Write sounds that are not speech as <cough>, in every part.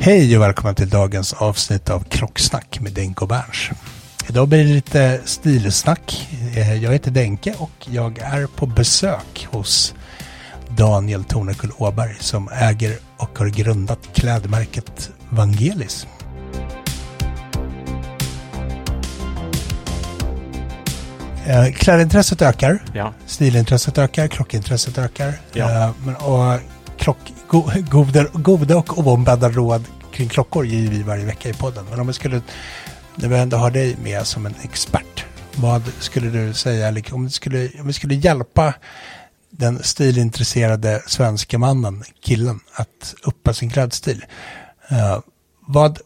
Hej och välkomna till dagens avsnitt av Klocksnack med Denke och Berns. Idag blir det lite stilsnack. Eh, Jag heter Denke och jag är på besök hos Daniel Tornekull Åberg som äger och har grundat klädmärket Vangelis. Eh, Klädintresset ökar, Ja. stilintresset ökar, klockintresset ökar. Ja. Eh, Men, och klock, go, goda, goda och oombedda råd kring klockor ger vi varje vecka i podden. Men om vi skulle, när vi ändå har dig med som en expert, vad skulle du säga, om, vi skulle, om vi skulle hjälpa den stilintresserade svenska mannen, killen, att uppa sin klädstil. Uh, vad,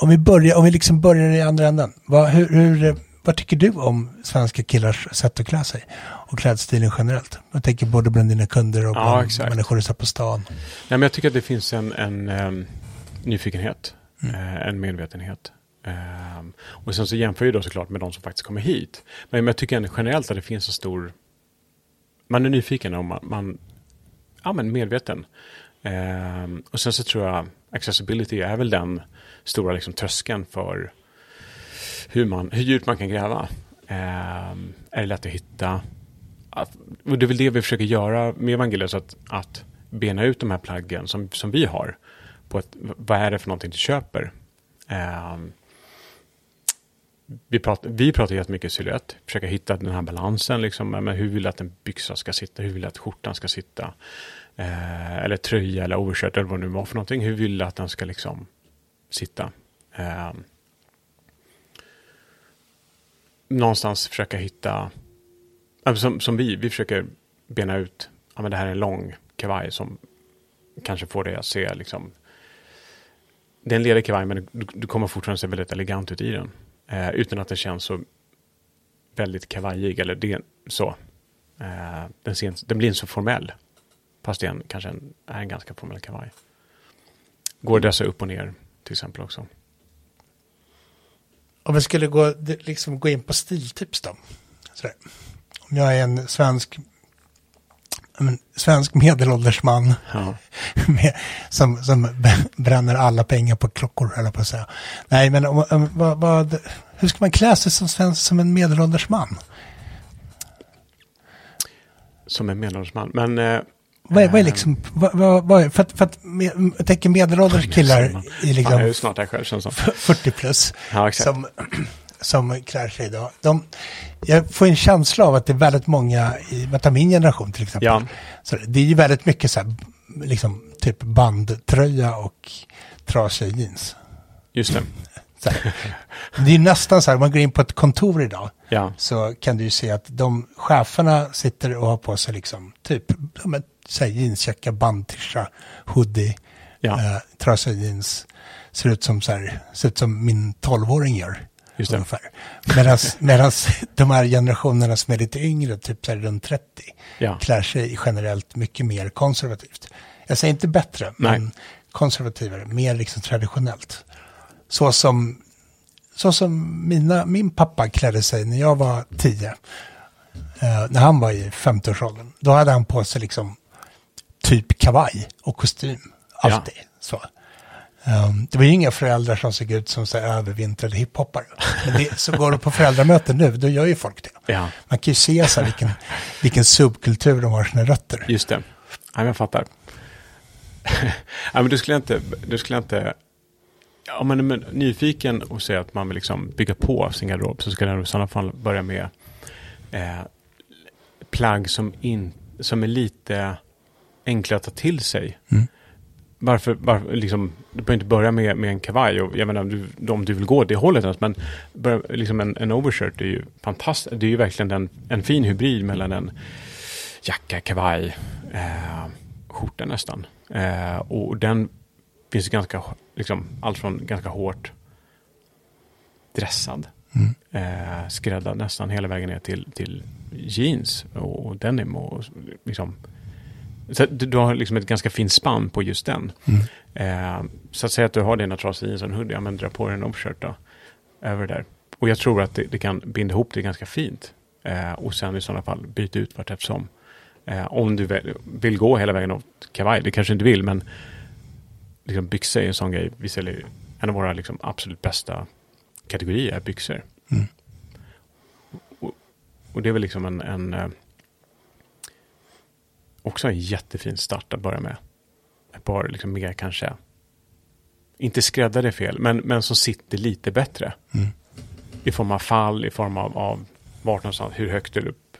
om vi börjar, om vi liksom börjar i andra änden, vad, hur, hur, vad tycker du om svenska killars sätt att klä sig? Och klädstilen generellt? Jag tänker både bland dina kunder och Ja, bland människor du ser på stan. Nej, men jag tycker att det finns en, en ehm, nyfikenhet, Mm. eh, en medvetenhet. Ehm, och sen så jämför jag då såklart med de som faktiskt kommer hit. Men, men jag tycker generellt att det finns en stor... Man är nyfiken och man, man ja, men medveten. Ehm, och sen så tror jag accessibility är väl den stora liksom, tröskeln för hur, man, hur djupt man kan gräva. Eh, är det lätt att hitta? Att, och det är väl det vi försöker göra med Evangelius, att, att bena ut de här plaggen som, som vi har. På ett, vad är det för någonting du köper? Eh, vi, pratar, vi pratar jättemycket silhuett, försöka hitta den här balansen. Liksom, men hur vill du att en byxa ska sitta? Hur vill du att skjortan ska sitta? Eh, eller tröja eller overshirt eller vad det nu var för någonting. Hur vill du att den ska liksom sitta? Eh, någonstans försöka hitta, som, som vi, vi försöker bena ut, ja men det här är en lång kavaj som kanske får dig att se liksom, det är en ledig kavaj men du, du kommer fortfarande se väldigt elegant ut i den. Eh, utan att den känns så väldigt kavajig eller det, så. Eh, den, ser, den blir inte så formell. Fast det är en, kanske en, är en ganska formell kavaj. Går dessa upp och ner till exempel också. Om vi skulle gå, liksom gå in på stiltips då. Sådär. Om jag är en svensk, en svensk medelålders man Ja. <laughs> med, som, som bränner alla pengar på klockor, eller på att säga. Nej, men om, om, vad, vad, hur ska man klä sig som, svensk, som en medelålders man? Som en medelålders man. Men eh, Vad är, vad är liksom, vad, vad, är, för att, för att med, jag tänker medelålders killar i är liksom ju snart där själv känns som. 40 plus Ja, exakt. som, som klär sig idag. De, jag får en känsla av att det är väldigt många, i, min generation till exempel. Ja. Så det är ju väldigt mycket så här, liksom typ bandtröja och trasiga jeans. Just det. Här. Det är nästan så här, om man går in på ett kontor idag Ja. så kan du ju se att de cheferna sitter och har på sig liksom typ ja, här, jeansjacka, bandtisha, hoodie, Ja. eh, trasiga jeans. Ser ut som, så här, ser ut som min tolvåring gör. Just det. Ungefär. Medan <laughs> de här generationerna som är lite yngre, typ så här runt 30, Ja. klär sig generellt mycket mer konservativt. Jag säger inte bättre, Nej. men konservativare, mer liksom traditionellt. Så som, så som mina, min pappa klädde sig när jag var tio, eh, när han var i 50-årsåldern. Då hade han på sig liksom typ kavaj och kostym, alltid. Så. Um, det var ju inga föräldrar som såg ut som så här övervintrade hiphoppare. Men det, så går du på föräldramöten nu, då gör ju folk det. Ja. Man kan ju se så här vilken, vilken subkultur de har sina rötter. Just det. Ja, jag fattar. <laughs> ja, men du skulle inte... Du skulle inte om man är nyfiken och säger att man vill liksom bygga på sin garderob så ska den i sådana fall börja med eh, plagg som, in, som är lite enklare att ta till sig. Mm. Varför, varför liksom, du behöver inte börja med, med en kavaj, och, jag menar, om du, om du vill gå det hållet ens, men börja, liksom en, en overshirt är ju fantastiskt. Det är ju verkligen en, en fin hybrid mellan en jacka, kavaj, eh, skjorta nästan. Eh, och den finns ganska, liksom, allt från ganska hårt dressad, Mm. eh, skräddad nästan hela vägen ner till, till jeans och, och denim och liksom så du, du har liksom ett ganska fint spann på just den. Mm. Eh, så att säga att du har dina trasiga jeans och en hoodie, ja men dra på dig en overshirt då, över där. Och jag tror att det, det kan binda ihop det ganska fint. Eh, och sen i sådana fall byta ut vart eftersom. Eh, om du väl, vill gå hela vägen åt kavaj, det kanske inte vill, men liksom byxor är en sån grej. Vi säljer en av våra liksom absolut bästa kategorier är byxor. Mm. Och, och det är väl liksom en, en eh, också en jättefin start att börja med. Ett par liksom mer kanske, inte skräddade fel, men, men som sitter lite bättre. Mm. I form av fall, i form av, av vart någonstans, hur högt upp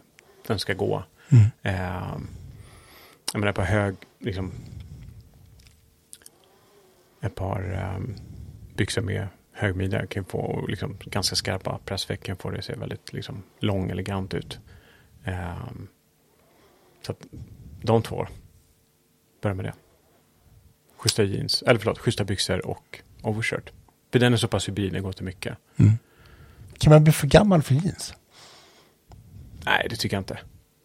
den ska gå. Mm. Eh, jag menar på hög, liksom, ett par eh, byxor med hög midja kan få liksom, ganska skarpa pressveck kan få det att se väldigt liksom, lång, elegant ut. Eh, så att de två, börja med det. Schyssta jeans, eller förlåt, schyssta byxor och overshirt. För den är så pass hybrid, den går till mycket. Kan man bli för gammal för jeans? Nej, det tycker jag inte.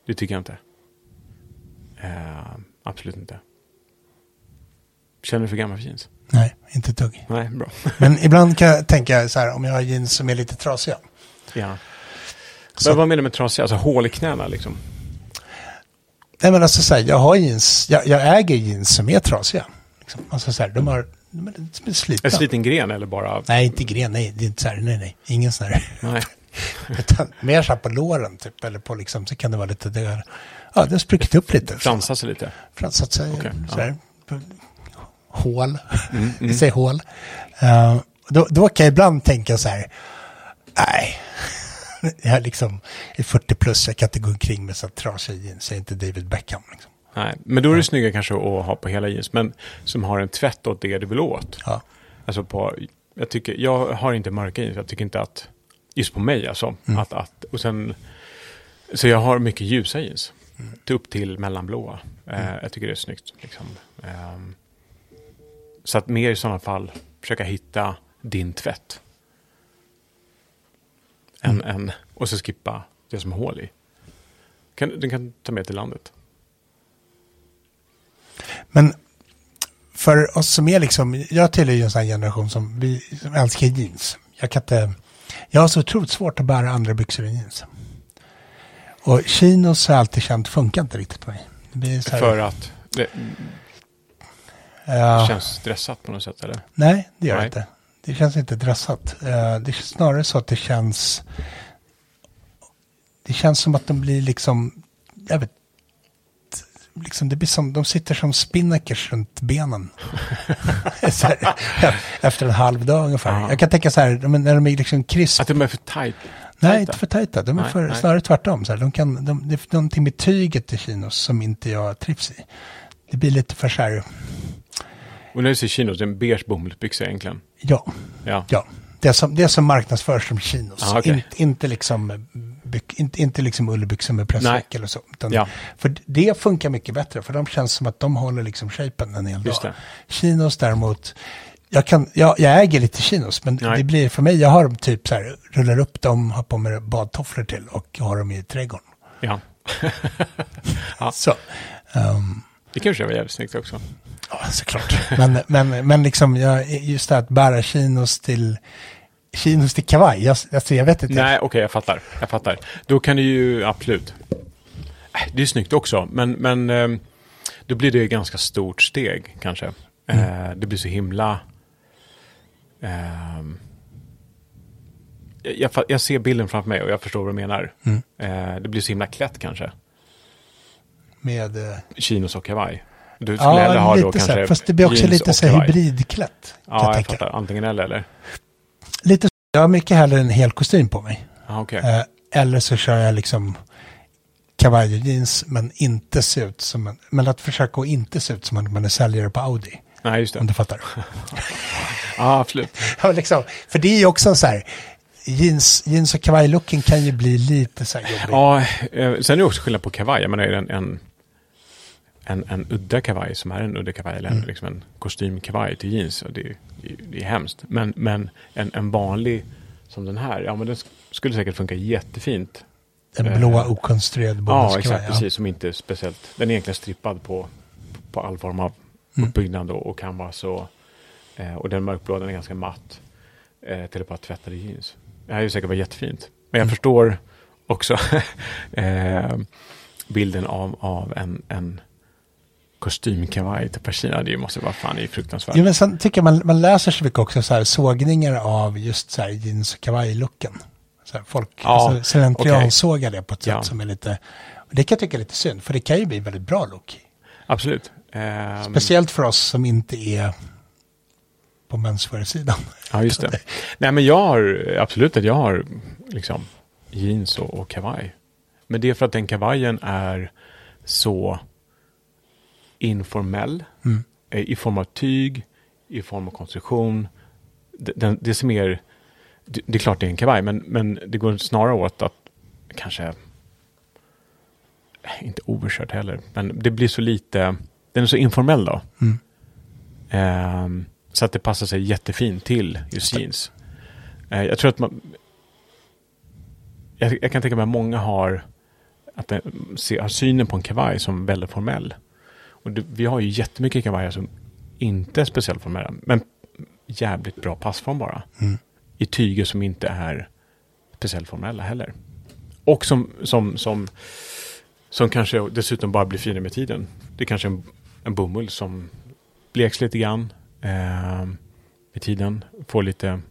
Det tycker jag inte. Eh, absolut inte. Känner du för gammal för jeans? Nej, inte ett dugg. Nej, bra. <laughs> Men ibland kan jag tänka så här, om jag har jeans som är lite trasiga. ja. Så- Men vad menar du med trasiga? Alltså hål i knäna liksom? Nej men alltså så här, jag har jeans, jag, jag äger jeans som är trasiga. Liksom. Alltså så här, de har, de är, slitna. En sliten gren eller bara? Nej, inte gren, nej, det är inte så här, nej, nej, ingen sån här. Nej. <laughs> Utan mer så här på låren typ, eller på liksom, så kan det vara lite, det är, ja, det har spruckit upp lite. Fransa sig lite? Fransat sig, Okej, så här, hål, Mm, <laughs> vi säger hål. Uh, då, då kan jag ibland tänka så här, nej, jag är liksom är 40 plus, jag kan inte gå omkring med så trasiga jeans, jag är inte David Beckham. Liksom. Nej. Men då är det snyggare kanske att ha på hela jeans, men som har en tvätt åt det du vill åt. Ja. Alltså på, jag tycker, jag har inte mörka jeans, jag tycker inte att, just på mig alltså, att, att, och sen, så jag har mycket ljusa jeans. Till upp till mellanblåa. Eh, jag tycker det är snyggt. Liksom. Ehm, så att mer i sådana fall försöka hitta din tvätt. Än, än, och så skippa det som är hål i. Kan, du kan ta med till landet. Men för oss som är liksom, jag tillhör ju en sån generation som, vi, som älskar jeans. Jag kan inte, jag har så otroligt svårt att bära andra byxor än jeans. Och chinos har jag alltid känt funkar inte riktigt på mig. Det här, För att det ja, känns stressat på något sätt eller? Nej, det gör det inte. Det känns inte dressat. Eh, det är snarare så att det känns, det känns som att de blir liksom, jag vet, liksom det blir som, de sitter som spinnakers runt benen. <laughs> här, <laughs> efter en halv dag ungefär. Ja. Jag kan tänka så här, när de är liksom krisp. Att de är för tight? nej, inte för tajta. De är Nej, för, nej. snarare tvärtom. Så här, de kan, de, det är någonting med tyget i chinos som inte jag trivs i. Det blir lite för så här, Och när du säger chinos, det är en beige bomullsbyxa egentligen. ja, Ja. ja. Det som, det som marknadsförs som chinos. Ah, okej. inte, inte liksom ullbyx, inte, inte liksom ullbyxor med pressveck eller så. Ja. För det funkar mycket bättre, för de känns som att de håller liksom shapen en hel Just dag. det. Chinos däremot, jag, kan, jag, jag äger lite chinos, men Nej. det blir för mig, jag har dem typ så här, rullar upp dem, har på mig badtofflor till och har dem i trädgården. Ja. <laughs> Ja. Så. ehm, Det kanske var jävligt snyggt också. Ja, såklart. <laughs> men, men, men liksom, jag, just det att bära chinos till, chinos till kavaj, jag, alltså, jag vet inte. Nej, okej, jag fattar. Jag fattar. Då kan det ju absolut. Äh, Det är snyggt också, men, men ehm, då blir det ett ganska stort steg kanske. Eh, Det blir så himla... ehm, jag, jag, ser bilden framför mig och jag förstår vad du menar. Eh, det blir så himla klätt kanske. Med, eh, Chinos och kavaj. Du skulle hellre ja, ha då lite så här, fast det blir också lite så här hybridklätt. Ja, jag tänka. fattar. Antingen eller, eller? Lite så, jag har mycket hellre en hel kostym på mig. Ja, okej. Eh, eller så kör jag liksom kavaj och jeans, men inte se ut som en, men att försöka att inte se ut som att man är säljare på Audi. Nej, just Om det. du fattar. <laughs> <laughs> Ja, absolut. ja, liksom, för det är ju också så här, jeans, jeans och kavajlooken kan ju bli lite så här jobbig. Ja, eh, sen är det också skillnad på kavaj. Jag menar, är en, en, en, en udda kavaj som är en udda kavaj eller en, liksom en kostymkavaj till jeans. Och det, är- det, är- hemskt. Men, men en, en vanlig som den här, ja men den sk- skulle säkert funka jättefint. En blåa okonstruerad Ja, bomullskavaj. exakt. Precis, som inte är speciellt. Den är egentligen strippad på, på all form av uppbyggnad och, och canvas. Och, eh, och den mörkblå, den är ganska matt. Eh, till att bara tvättade jeans. Det här är ju säkert vara jättefint. Men jag förstår också <laughs> eh, bilden av, av en, en kostymkavaj till Persina. Det måste vara fan det är fruktansvärt. Ja, men sen tycker jag man, man läser så mycket också så här sågningar av just så här jeans och kavajlooken. Folk Ja, alltså, slentriansågar det på ett sätt Ja. som är lite, det kan jag tycka är lite synd, för det kan ju bli väldigt bra look. Absolut. Ehm, Speciellt för oss som inte är på menswear-sidan. Ja, just det. Nej, men jag har absolut att jag har liksom jeans och, och kavaj. Men det är för att den kavajen är så informell. Mm. eh, I form av tyg, i form av konstruktion. Det, den, det ser mer... Det, det är klart det är en kavaj, men, men det går snarare åt att kanske... eh, Inte overkört heller, men det blir så lite... Den är så informell då. Mm. Ehm, så att det passar sig jättefint till just jeans. Eh, jag tror att man... Jag, jag kan tänka mig att många har, att det, se, har synen på en kavaj som väldigt formell. Och det, vi har ju jättemycket kavajer som inte är speciellt formella, men jävligt bra passform bara. Mm. I tyger som inte är speciellt formella heller. Och som, som, som, som kanske dessutom bara blir finare med tiden. Det är kanske en, en bomull som bleks lite grann eh, med tiden. Får lite,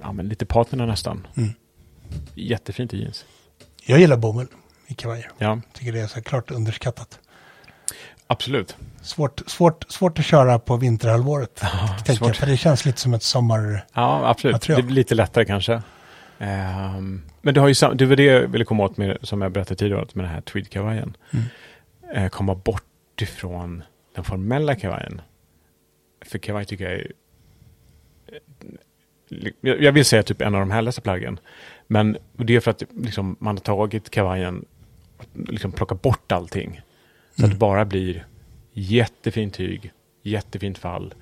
ja, men lite patina nästan. Mm. Jättefint i jeans. Jag gillar bomull i kavajer. Ja, Tycker det är så klart underskattat. Absolut. Svårt, svårt, svårt att köra på vinterhalvåret. tänker jag, svårt. för det känns lite som ett sommar... Ja, absolut. Material. Det blir lite lättare kanske. Ehm, men du har ju sam- det var det jag ville komma åt med, som jag berättade tidigare, med den här tweedkavajen. Mm. Eh, komma bort ifrån den formella kavajen. För kavaj tycker jag är... Jag jag vill säga typ en av de härligaste plaggen. Men det är för att liksom, man har tagit kavajen liksom plockat bort allting. Så att det bara blir jättefint tyg, jättefint fall.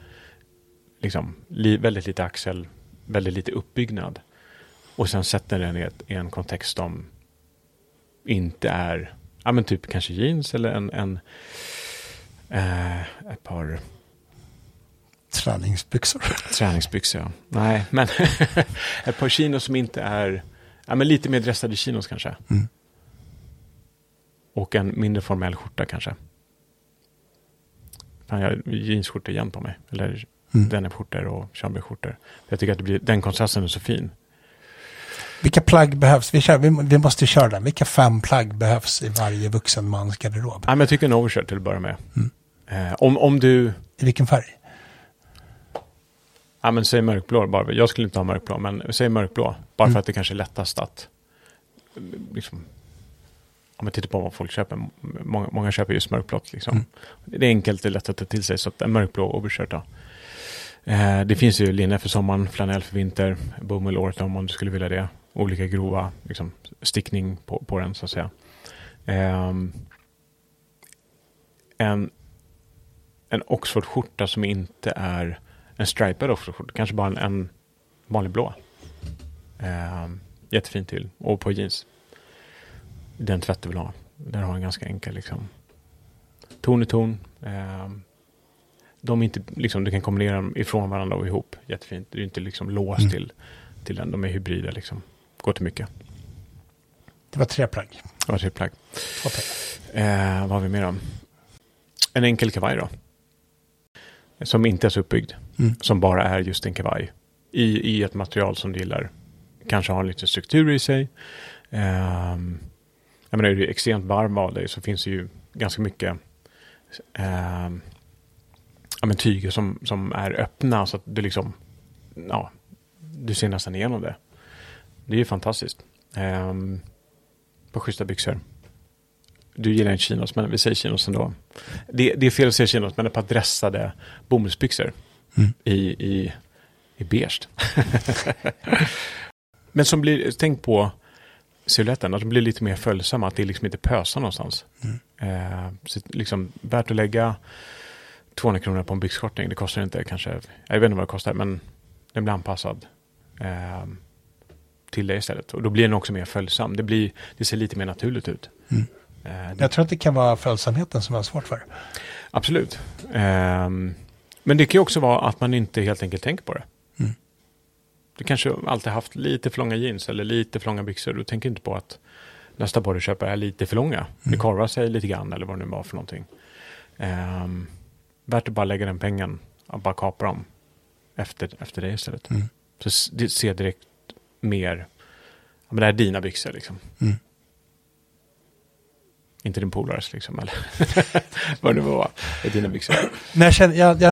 Liksom, li, väldigt lite axel, väldigt lite uppbyggnad. Och sen sätter den i, ett, i en kontext som inte är, ja men typ kanske jeans eller en, en eh, ett par Träningsbyxor. träningsbyxor. ja. Nej, men <laughs> ett par chinos som inte är, ja men lite mer dressade chinos kanske. Mm. Och en mindre formell skjorta kanske. Fan, jag har jeansskjortor igen på mig. Eller Mm. denimskjortor och chamberskjortor. Jag tycker att det blir, den kontrasten är så fin. Vilka plagg behövs? Vi, kör, vi, vi måste köra den. Vilka fem plagg behövs i varje vuxen mans garderob? Ja, men jag tycker en overshirt till att börja med. Mm. Eh, om, om du, I vilken färg? ja men säg mörkblå bara. Jag skulle inte ha mörkblå, men säg mörkblå. Bara Mm. för att det kanske är lättast att, liksom, om man tittar på vad folk köper. Många, många köper just mörkblått liksom. Mm. Det är enkelt, det är lätt att ta till sig. Så att en mörkblå overshirt då. Eh, det finns ju linne för sommaren, flanell för vinter, bomull året om om du skulle vilja det. olika grova liksom, stickning på, på den så att säga. Ehm, en, en Oxford-skjorta som inte är en stripad Oxford-skjorta, kanske bara en, en vanlig blå. Ehm, jättefin till, och på jeans. Den tvätt du vill ha. Där har en ganska enkel liksom, ton i ton. Ehm, de är inte, liksom, du kan kombinera dem ifrån varandra och ihop. Jättefint. Du är inte liksom låst Mm. till, till den. De är hybrida liksom. Går till mycket. Det var tre plagg. Det var tre plagg. Plagg. Eh, vad har vi mer då? En enkel kavaj då. Som inte är så uppbyggd. Mm. Som bara är just en kavaj. I, i ett material som du gillar. Kanske har en liten struktur i sig. Ehm, jag menar, är du extremt varm av dig så finns det ju ganska mycket ehm, ja, men tyger som, som är öppna så att du liksom, ja, du ser nästan igenom det. Det är ju fantastiskt. Um, på schyssta byxor. Du gillar inte chinos, men vi säger chinos ändå. Det, det är fel att säga chinos, men ett par dressade bomullsbyxor Mm. i, i, i beige. <laughs> men som blir, tänk på siluetten, att de blir lite mer följsamma, att det liksom inte pösar någonstans. Eh, så liksom, värt att lägga 200 kronor på en byxkortning, det kostar inte kanske, jag vet inte vad det kostar, men den blir anpassad eh, till det istället. Och då blir den också mer följsam, det, blir, det ser lite mer naturligt ut. Mm. Eh, Jag tror att det kan vara följsamheten som jag har svårt för. Absolut. Ehm, men det kan ju också vara att man inte helt enkelt tänker på det. Du kanske alltid haft lite för långa jeans eller lite för långa byxor. Du tänker inte på att nästa par du köper är lite för långa. Det Mm. korvar sig lite grann eller vad det nu var för någonting. Um, värt att bara lägga den pengen och bara kapa dem efter, efter det istället. Mm. Så s- det ser direkt mer, ja men det här är dina byxor liksom. Mm. Inte din polares liksom, eller <laughs> vad det nu var. Det är dina byxor. Men jag känner, jag, jag,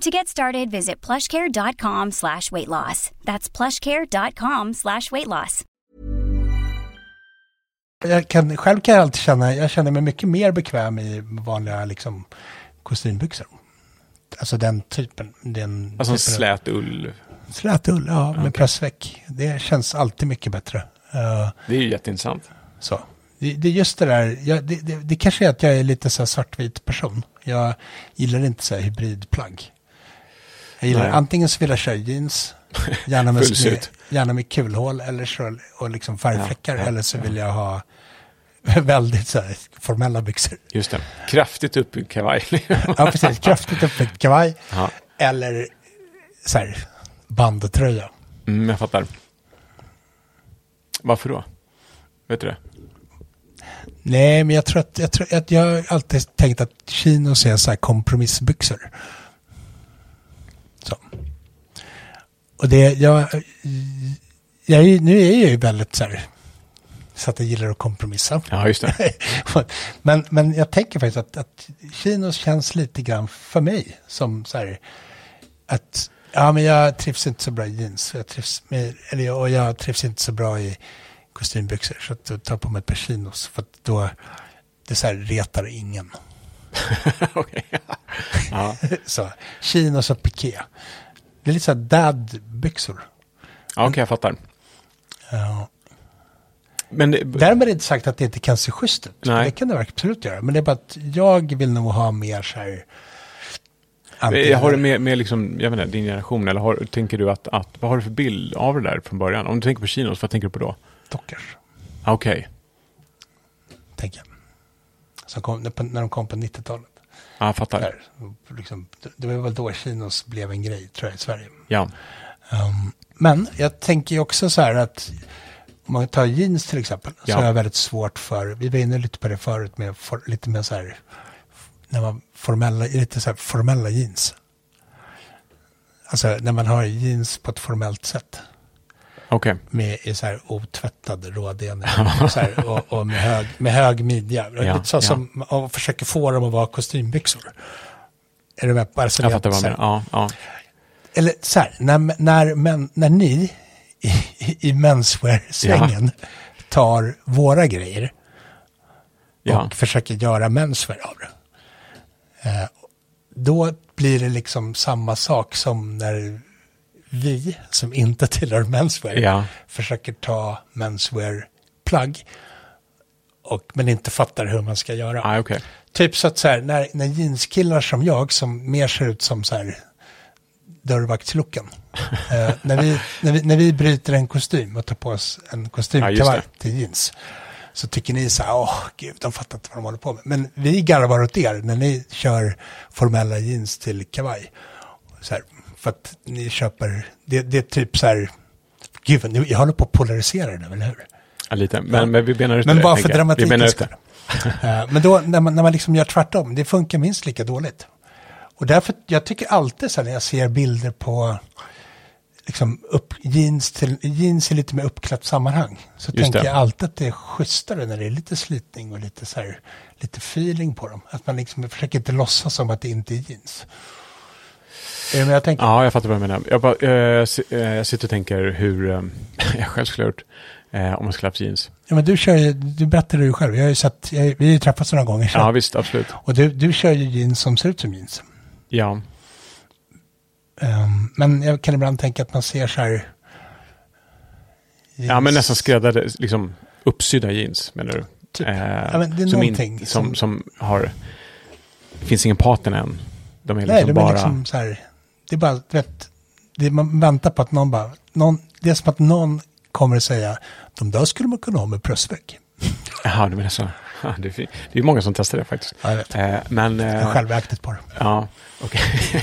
To get started, visit plushcare.com slash weight loss. That's plushcare.com slash weight loss. jag kan, själv kan jag alltid känna, jag känner mig mycket mer bekväm i vanliga liksom, kostymbyxor. Alltså den typen. Den Alltså en typen slät ull. Slät ull, ja, med Okej. pressväck. Det känns alltid mycket bättre. Eh, Det är ju jätteintressant. så. Det, det är just det där, jag, det, det, det kanske är att jag är lite så här svartvit person. Jag gillar inte så här hybridplagg. Jag gillar Nej. antingen så vill jag köra jeans, gärna med, <laughs> med, gärna med kulhål eller så, och liksom färgfläckar. Ja, ja, eller så vill jag ha <laughs> väldigt så här formella byxor. Just det. Kraftigt uppbyggd kavaj. <laughs> Ja, precis. Kraftigt uppväckt kavaj. ja. Eller så här bandtröja. mm, jag fattar. Varför då? Vet du det? Nej, men jag tror att jag, tror att jag har alltid tänkt att chinos är så här kompromissbyxor. Så. Och det, jag, jag nu är jag ju väldigt så här, så att jag gillar att kompromissa. Ja, just det. <laughs> men, men jag tänker faktiskt att, att chinos känns lite grann för mig som så här, att ja, men jag trivs inte så bra i jeans. Jag trivs med, eller, och jag trivs inte så bra i kostymbyxor. Så att jag tar på mig ett par chinos. För att då, det så här retar ingen. <laughs> Okej. ja. <laughs> Så, chinos och piké. Det är lite så här dad-byxor. ja, okej, jag fattar. Ja. Men det, Därmed är det inte sagt att det inte kan se schysst ut. Nej. Det kan det absolut göra. Men det är bara att jag vill nog ha mer så här... jag har det med, med liksom, jag vet inte, din generation, eller har, tänker du att, att, vad har du för bild av det där från början? Om du tänker på chinos, vad tänker du på då? Dockers, Okej, tänker jag. Som kom, när de kom på 90-talet. Ja, jag fattar. Där, liksom, det- var väl då chinos blev en grej, tror jag, i Sverige. Ja. Um, men jag tänker ju också så här att om man tar jeans till exempel, så Ja. har jag väldigt svårt för, vi var inne lite på det förut med for, lite mer så här, när man formella, lite så här formella jeans. Alltså när man har jeans på ett formellt sätt. Okej. Med så här otvättad <laughs> här, och, och med, hög, med hög midja. Ja, så ja. som, och försöker få dem att vara kostymbyxor. Är du med? Bara så Jag fattar vad du menar. Ja, ja. eller så här, när, när, men, när ni i, i menswear-svängen tar våra grejer Ja. och försöker göra menswear av det. Eh, då blir det liksom samma sak som när vi som inte tillhör menswear Ja. försöker ta menswear-plagg och, men inte fattar hur man ska göra. Ah, okej. Typ så att så här, när, när jeanskillar som jag, som mer ser ut som så här dörrvaktslucken. <laughs> eh, när, vi, när, vi, när vi bryter en kostym och tar på oss en kostymkavaj just till jeans. Så tycker ni så här, åh gud, de fattar inte vad de håller på med. Men vi garvar åt er när ni kör formella jeans till kavaj. Så här, för att ni köper, det, det är typ så här, gud, nu- jag håller på att polarisera det, eller hur? Ja, lite. Men, men vi benar ut Men det. bara för dramatikens skull. Eh, Men då när man, när man liksom gör tvärtom, det funkar minst lika dåligt. Och därför, jag tycker alltid så här när jag ser bilder på liksom upp, jeans, till, jeans i lite mer uppklätt sammanhang. Så Just tänker det. jag alltid att det är schysstare när det är lite slitning och lite så här, lite feeling på dem. Att man liksom försöker inte låtsas som att det inte är jeans. Är du med jag tänker? Ja, jag fattar vad du menar. Jag, bara, eh, si- eh, jag sitter och tänker hur eh, <laughs> jag själv skulle ha gjort eh, om jag skulle haft jeans. Ja, men du kör ju, du berättade ju själv, jag har ju sett, jag, vi har ju träffats några gånger. Ja, visst, absolut. Och du, du kör ju jeans som ser ut som jeans. Ja, Ehm, men jag kan ibland tänka att man ser så här... ja men nästan skräddade, liksom uppsydda jeans menar du? Typ. Eh, Ja, men det är som, någonting som, som- som har, det finns ingen partner än. De är liksom Nej, är bara, liksom så här... Det är bara, du vet, det är, man väntar på att någon bara... Någon, det är som att någon kommer att säga, de där skulle man kunna ha med bröstvägg. <laughs> Jaha, du menar så. Ja, det, är, det är många som testar det faktiskt. Ja, jag vet. Eh, men... Jag Eh, har själv ägt på det. Ja, okej. <laughs>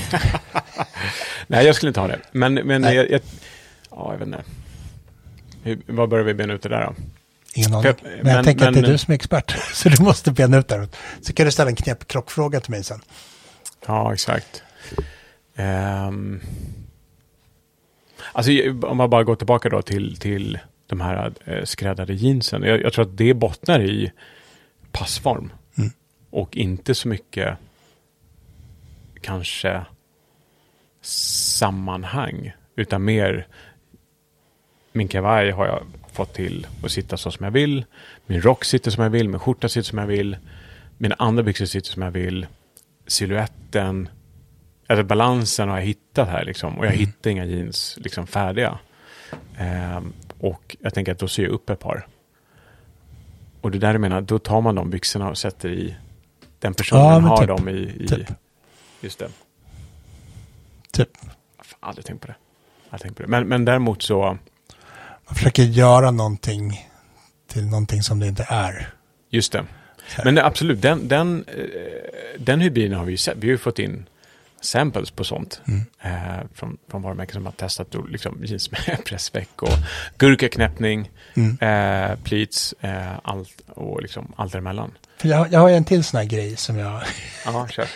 Nej, jag skulle inte ha det. Men, men Nej. jag, jag, ja, jag vet inte. Hur, vad börjar vi bena ut det där då? Ingen aning. För- Men, jag men- tänker att det är men- du som är expert. <laughs> Så du måste bena ut det. Så kan du ställa en knäppkrockfråga till mig sen. Ja, exakt. Ehm, alltså, om man bara går tillbaka då till, till de här eh, skräddade jeansen. Jag, jag tror att det bottnar i passform. Mm. Och inte så mycket kanske sammanhang. Utan mer min kavaj har jag fått till att sitta så som jag vill. Min rock sitter som jag vill. Min skjorta sitter som jag vill. Mina andra byxor sitter som jag vill. Siluetten. Eller balansen har jag hittat här liksom. Och jag hittar inga jeans liksom färdiga. Ehm, och jag tänker att då syr jag upp ett par. Och det där jag menar, då tar man de byxorna och sätter i den personen Ja, har typ. dem i, i Typ. just det. Typ. Har aldrig tänkt på det. Aldrig tänkt på det. Men, men däremot så, Man försöker göra någonting till någonting som det inte är. just det. Men absolut, den, den, eh, den hybriden har vi ju sett. Vi har ju fått in samples på sånt. Mm. Eh, från, från varumärken som har testat då, liksom, jeans med <laughs> pressveck och gurkaknäppning, Mm. eh, pleats, eh, allt och liksom allt däremellan. För jag, jag har ju en till sån här grej som jag <laughs> Ja, kör.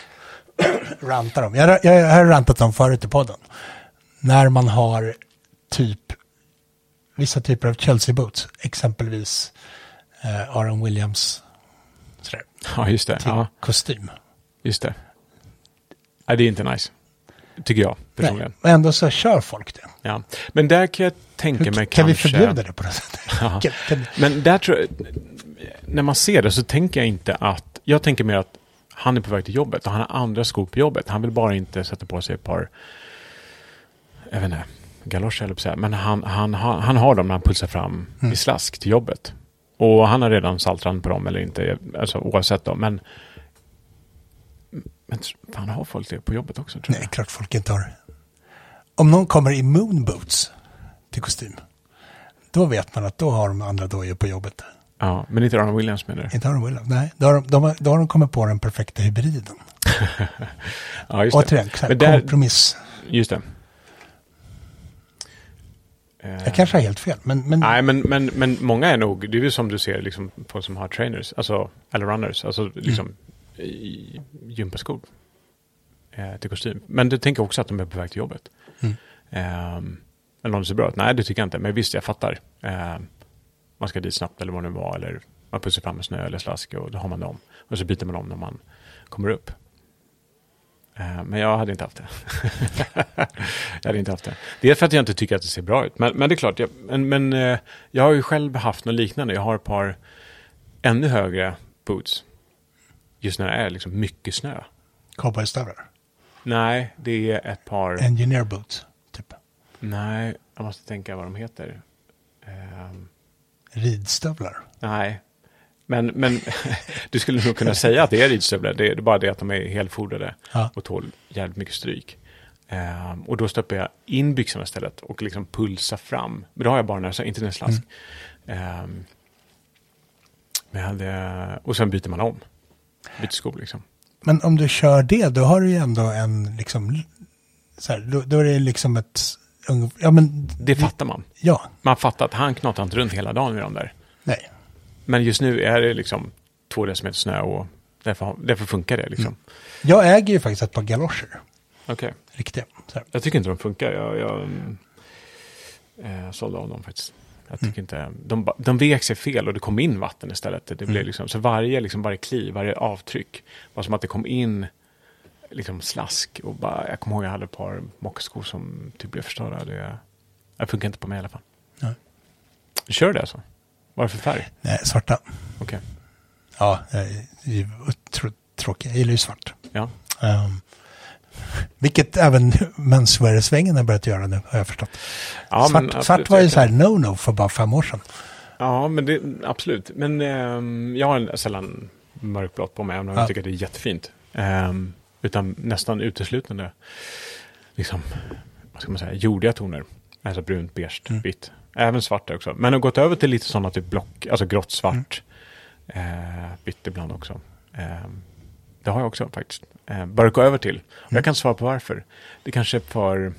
<coughs> rantar om. Jag, jag, jag har rantat om förut i podden. När man har typ vissa typer av Chelsea boots, exempelvis eh, Aaron Williams sådär, Ja, just det. till Ja, kostym. just det. Nej, det är inte nice. Tycker jag personligen. Nej, ändå så kör folk det. Ja. Men där kan jag tänka Hur, mig kan vi kanske... förbjuda det på något sätt? <laughs> Ja. Kan, kan, Men där tror jag, när man ser det så tänker jag inte att, jag tänker mer att han är på väg till jobbet och han har andra skor på jobbet. Han vill bara inte sätta på sig ett par, jag vet inte, galoscher eller säga, men han, han, han, han har dem när han pulsar fram Mm. i slask till jobbet. Och han har redan saltrand på dem eller inte, alltså oavsett då, men men fan har folk det på jobbet också tror nej, klart folk inte har. Om någon kommer i moonboots till kostym, då vet man att då har de andra dojor på jobbet. Ja, men inte Aron Williams menar du? Inte Aaron Williams, nej. Då har, de, de, har- då har de kommit på den perfekta hybriden. <laughs> Ja, just det. Återigen, där- kompromiss. Just det. Jag kanske har helt fel, men, men Nej, men, men, men många är nog, det är ju som du ser, liksom, folk som har trainers, alltså, eller runners, alltså liksom i gympaskor eh, till kostym. Men du tänker också att de är på väg till jobbet. Mm. Ehm, eller om det ser bra ut? Nej, det tycker jag inte. Men visst, jag fattar. Ehm, man ska dit snabbt eller vad det nu var, eller man pussar fram med snö eller slask och då har man dem. Och så byter man om när man kommer upp. Ehm, men jag hade inte haft det. <laughs> jag hade inte haft det. Det är för att jag inte tycker att det ser bra ut. Men, men det är klart, jag, men, men eh, jag har ju själv haft något liknande. Jag har ett par ännu högre boots. Just när det är liksom mycket snö. cowboystövlar. Nej, det är ett par... Engineer boots, typ. Nej, jag måste tänka vad de heter. Ehm, Ridstövlar. nej, men, men <laughs> du skulle nog kunna säga att det är ridstövlar. Det är bara det att de är helfodrade Ja. och tål jävligt mycket stryk. Ehm, och då stoppar jag in byxorna istället och liksom pulsar fram. Men då har jag bara näsa, inte en slask. Ehm, men jag hade, och sen byter man om. Byter skor liksom. Men om du kör det, då har du ju ändå en liksom... Så här, då, då är det liksom ett... Ja, men... Det fattar man. Ja, Man fattar att han knatar inte runt hela dagen med de där. nej. Men just nu är det liksom två decimeter snö och därför, därför funkar det liksom. Jag äger ju faktiskt ett par galoscher. Okej. Riktiga. Så här. Jag tycker inte de funkar. Jag, jag mm, eh, sålde av dem faktiskt. Jag tycker inte, de, de vek sig fel och det kom in vatten istället. Det blev liksom, så varje, liksom, varje kliv, varje avtryck var som att det kom in liksom slask. Och bara, jag kommer ihåg att jag hade ett par mockskor som typ blev förstörda. Det, det funkar inte på mig i alla fall. Nej. Kör det alltså? Vad är det för färg? Nej, svarta. Okej. Ja, jag är ju trå- tråkig. Jag gillar ju svart. Ja. Um, vilket även menswear-svängen har börjat göra nu, har jag förstått. Ja, svart, absolut, svart var ju så här no-no för bara fem år sedan. Ja, men det, absolut. Men ehm, jag har sällan mörkblått på mig, även om Ja. jag tycker det är jättefint. Ehm, utan nästan uteslutande liksom, vad ska man säga, jordiga toner. Alltså brunt, beige, Mm. vitt. Även svart också. Men har gått över till lite sådana typ block, alltså grått, svart. Eh, vitt ibland också. Ehm, det har jag också faktiskt. Eh, börjat gå över till. Och jag kan inte svara på varför. Det kanske är för...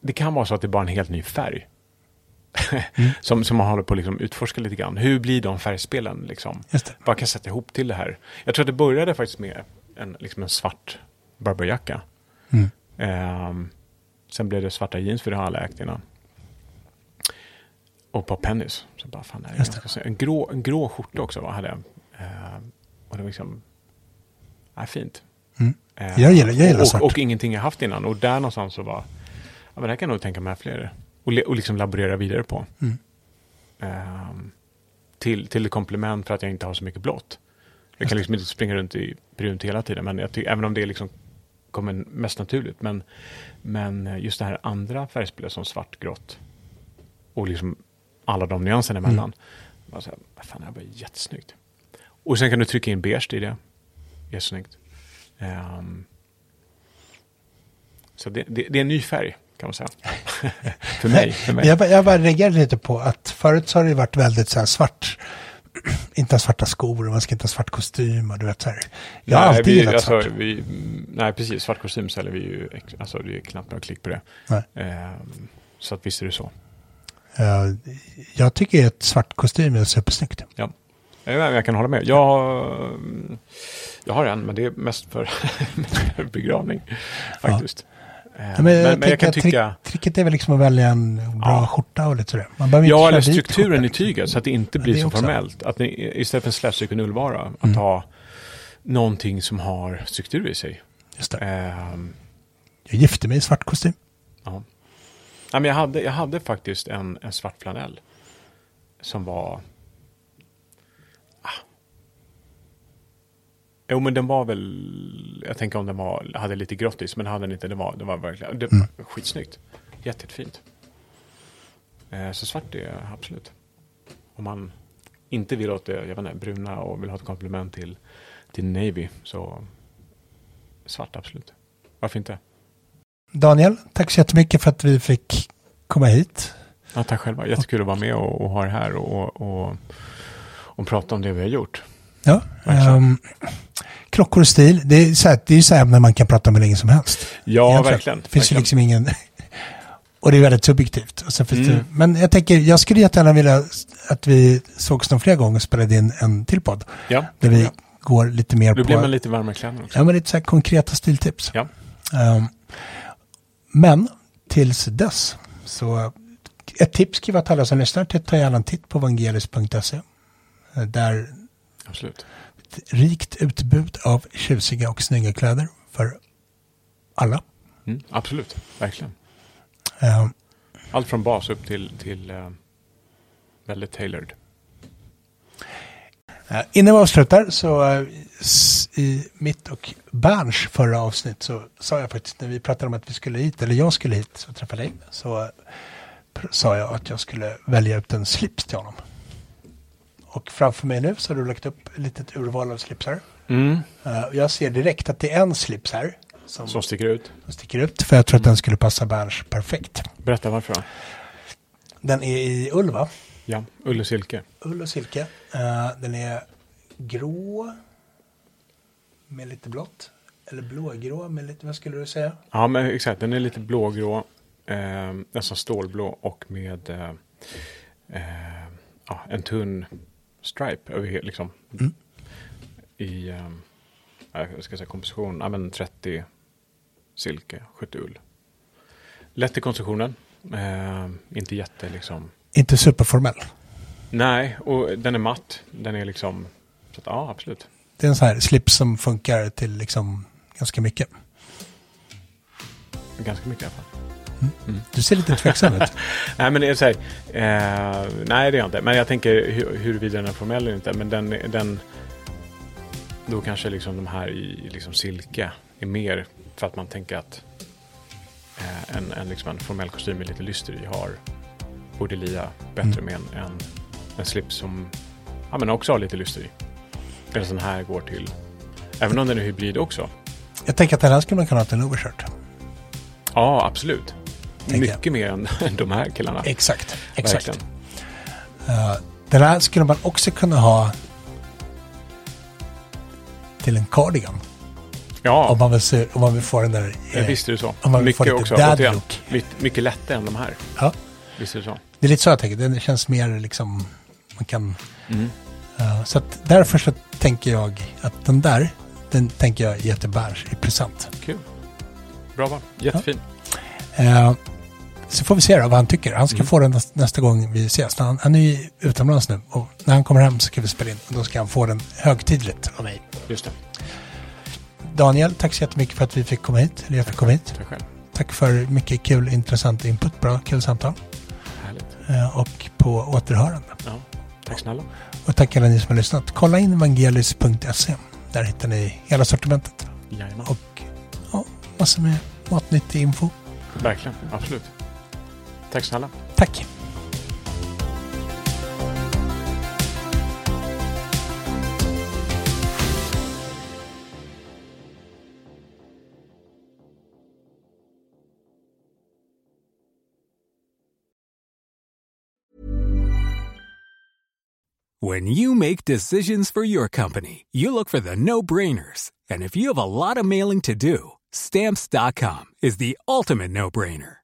Det kan vara så att det är bara en helt ny färg. <laughs> som, som man håller på att liksom utforska lite grann. Hur blir de färgspelen? Liksom? Vad kan jag sätta ihop till det här? Jag tror att det började faktiskt med en, liksom en svart Burberry-jacka. Mm. Ehm, sen blev det svarta jeans, för det har aldrig ägt innan. Och ett par pennies. Så bara, fan, det här är en, grå, en grå skjorta också va, hade jag. Ehm, och det var liksom, ja, fint. Mm. Ehm, Jag gillar- jag gillar och, svart. och, och ingenting jag haft innan. Och där någonstans så var, ja men det här kan jag nog tänka mig fler. Och, och liksom laborera vidare på. Mm. Ehm, till, till ett komplement för att jag inte har så mycket blått. Jag kan liksom inte springa runt i brunt hela tiden, men jag tycker, även om det liksom kommer mest naturligt. Men, men just det här andra färgspelet som svart, grått och liksom alla de nyanserna emellan. Bara så här, vad fan, det här var jättesnyggt. Och sen kan du trycka in beige i det. Jättesnyggt. Ehm, så det, det, det är en ny färg, kan man säga. <laughs> för mig. För mig. Jag, bara- jag bara reagerar lite på att förut så har det varit väldigt så här svart. <clears throat> inte ha svarta skor och man ska inte ha svart kostym och du vet så här. Jag har Nej, alltid vi, gillat alltså, svart. vi, nej, precis. Svart kostym säljer vi ju. Alltså, det är knappt några klick på det. Nej. Ehm, så att visst är det så. Eh, jag tycker att svart kostym är supersnyggt. Ja. Jag, kan hålla med. Jag, jag har en, men det är mest för <laughs> begravning. Faktiskt. Ja, men, jag men, jag kan tycka... Trick, tricket är väl liksom att välja en bra Ja. skjorta och lite sådär. Man behöver Ja, eller dit strukturen skjortan. i tyget så att det inte Ja, blir det så också. formellt. Att ni, istället för en slätstruken ullvara, att Mm. ha någonting som har struktur i sig. Just det. Ehm, Jag gifte mig i svart kostym. Ja. Nej, men jag, hade, jag hade faktiskt en, en svart flanell. Som var... Jo, men den var väl... Jag tänker om den var, hade lite sig, men hade den inte. Det var, det var verkligen det var skitsnyggt. Jätte, jättefint. Eh, så svart är absolut. Om man inte vill åt det jag vet inte, bruna och vill ha ett komplement till, till navy, så svart absolut. Varför inte? Daniel, tack så jättemycket för att vi fick komma hit. Ja, tack själva. Jättekul att vara med och, och ha det här och, och, och prata om det vi har gjort. Ja, Verkligen. Klockor och stil, det är så här, det är så här ämnen man kan prata om hur länge som helst. Ja, Egentligen. verkligen. Det finns verkligen. ju liksom ingen... <laughs> Och det är väldigt subjektivt. Mm. det, men jag tänker, jag skulle jättegärna vilja att vi sågs någon fler gånger och spelade in en till podd. Ja, Där vi ja. går lite mer Då på... blir man lite varmare i kläderna också. Ja, men lite så här konkreta stiltips. Ja. Ehm, men tills dess så ett tips vara att alla som lyssnar till ta gärna en titt på vangelis.se. Eh, Där Absolut. Ett rikt utbud av tjusiga och snygga kläder för alla. Mm, absolut, verkligen. Ehm, Allt från bas upp till, till eh, väldigt tailored. Eh, Innan vi avslutar så s- i mitt och Berns förra avsnitt så sa jag faktiskt när vi pratade om att vi skulle hit, eller jag skulle hit och träffa dig, så sa jag att jag skulle välja ut en slips till honom. Och framför mig nu så har du lagt upp ett litet urval av slipsar. Mm. Eh, Jag ser direkt att det är en slips här som, Som sticker ut. som sticker ut, för jag tror att den skulle passa Berns perfekt. Berätta varför då. Den är i ull va? Ja, ull och silke. Ull och silke. Eh, den är grå med lite blått. Eller blågrå med lite, vad skulle du säga? Ja, men exakt. Den är lite blågrå. Eh, nästan stålblå och med eh, eh, en tunn stripe över liksom. Mm. I eh, ja, jag ska säga komposition. Ja, men 30 silke, 70 ull. Lätt i konstruktionen. Eh, inte jätte liksom. Inte superformell. Nej, och den är matt. Den är liksom. Så att, ja, absolut. Det är en sån här slips som funkar till liksom ganska mycket. Ganska mycket i alla fall. Du ser lite tveksam ut. <laughs> Nej, men det är så här, eh, nej, det är jag inte. Men jag tänker hu- huruvida den är formell eller inte. Men den, den då kanske liksom de här i liksom silke är mer för att man tänker att eh, en, en, liksom en formell kostym med lite lyster i har borde lia bättre Mm. med en, en, en slips som ja, men också har lite lyster i. Eller sån här går till, även om den är hybrid också. Jag tänker att den här skulle man kunna ha till en overshirt. Ja, absolut. Tänker jag. Mycket mer än <laughs> de här killarna. Exakt. Exakt. Eh, den här skulle man också kunna ha till en cardigan. Ja, Om man vill, se, om man vill få den där... Ja, eh, visst är det så. om man vill få Mycket lite också. dad look. mycket, mycket lättare än de här. Ja, Visst är det så. det är lite så jag tänker. Den känns mer liksom... Man kan... Mm. eh, så att därför så tänker jag att den där, den tänker jag ge till Berns i present. Kul. Bra val. Jättefin. Eh, så får vi se då vad han tycker. Han ska Mm. få den nästa, gång vi ses. Han, han är ju utomlands nu och när han kommer hem så ska vi spela in. Och då ska han få den högtidligt av mig. Just det. Daniel, tack så jättemycket för att vi fick komma hit. Eller jag fick komma hit. Tack själv. Tack för mycket kul, intressant input. Bra, kul samtal. Härligt. Eh, och på återhörande. Ja. Tack snälla. Och tack alla ni som har lyssnat. Kolla in evangelis.se. Där hittar ni hela sortimentet. Jajamän. Och ja, massor med matnyttig info. Verkligen. Absolut. Tack snälla. Tack! When you make decisions for your company, you look for the no brainers. And if you have a lot of mailing to do, stamps.com is the ultimate no brainer.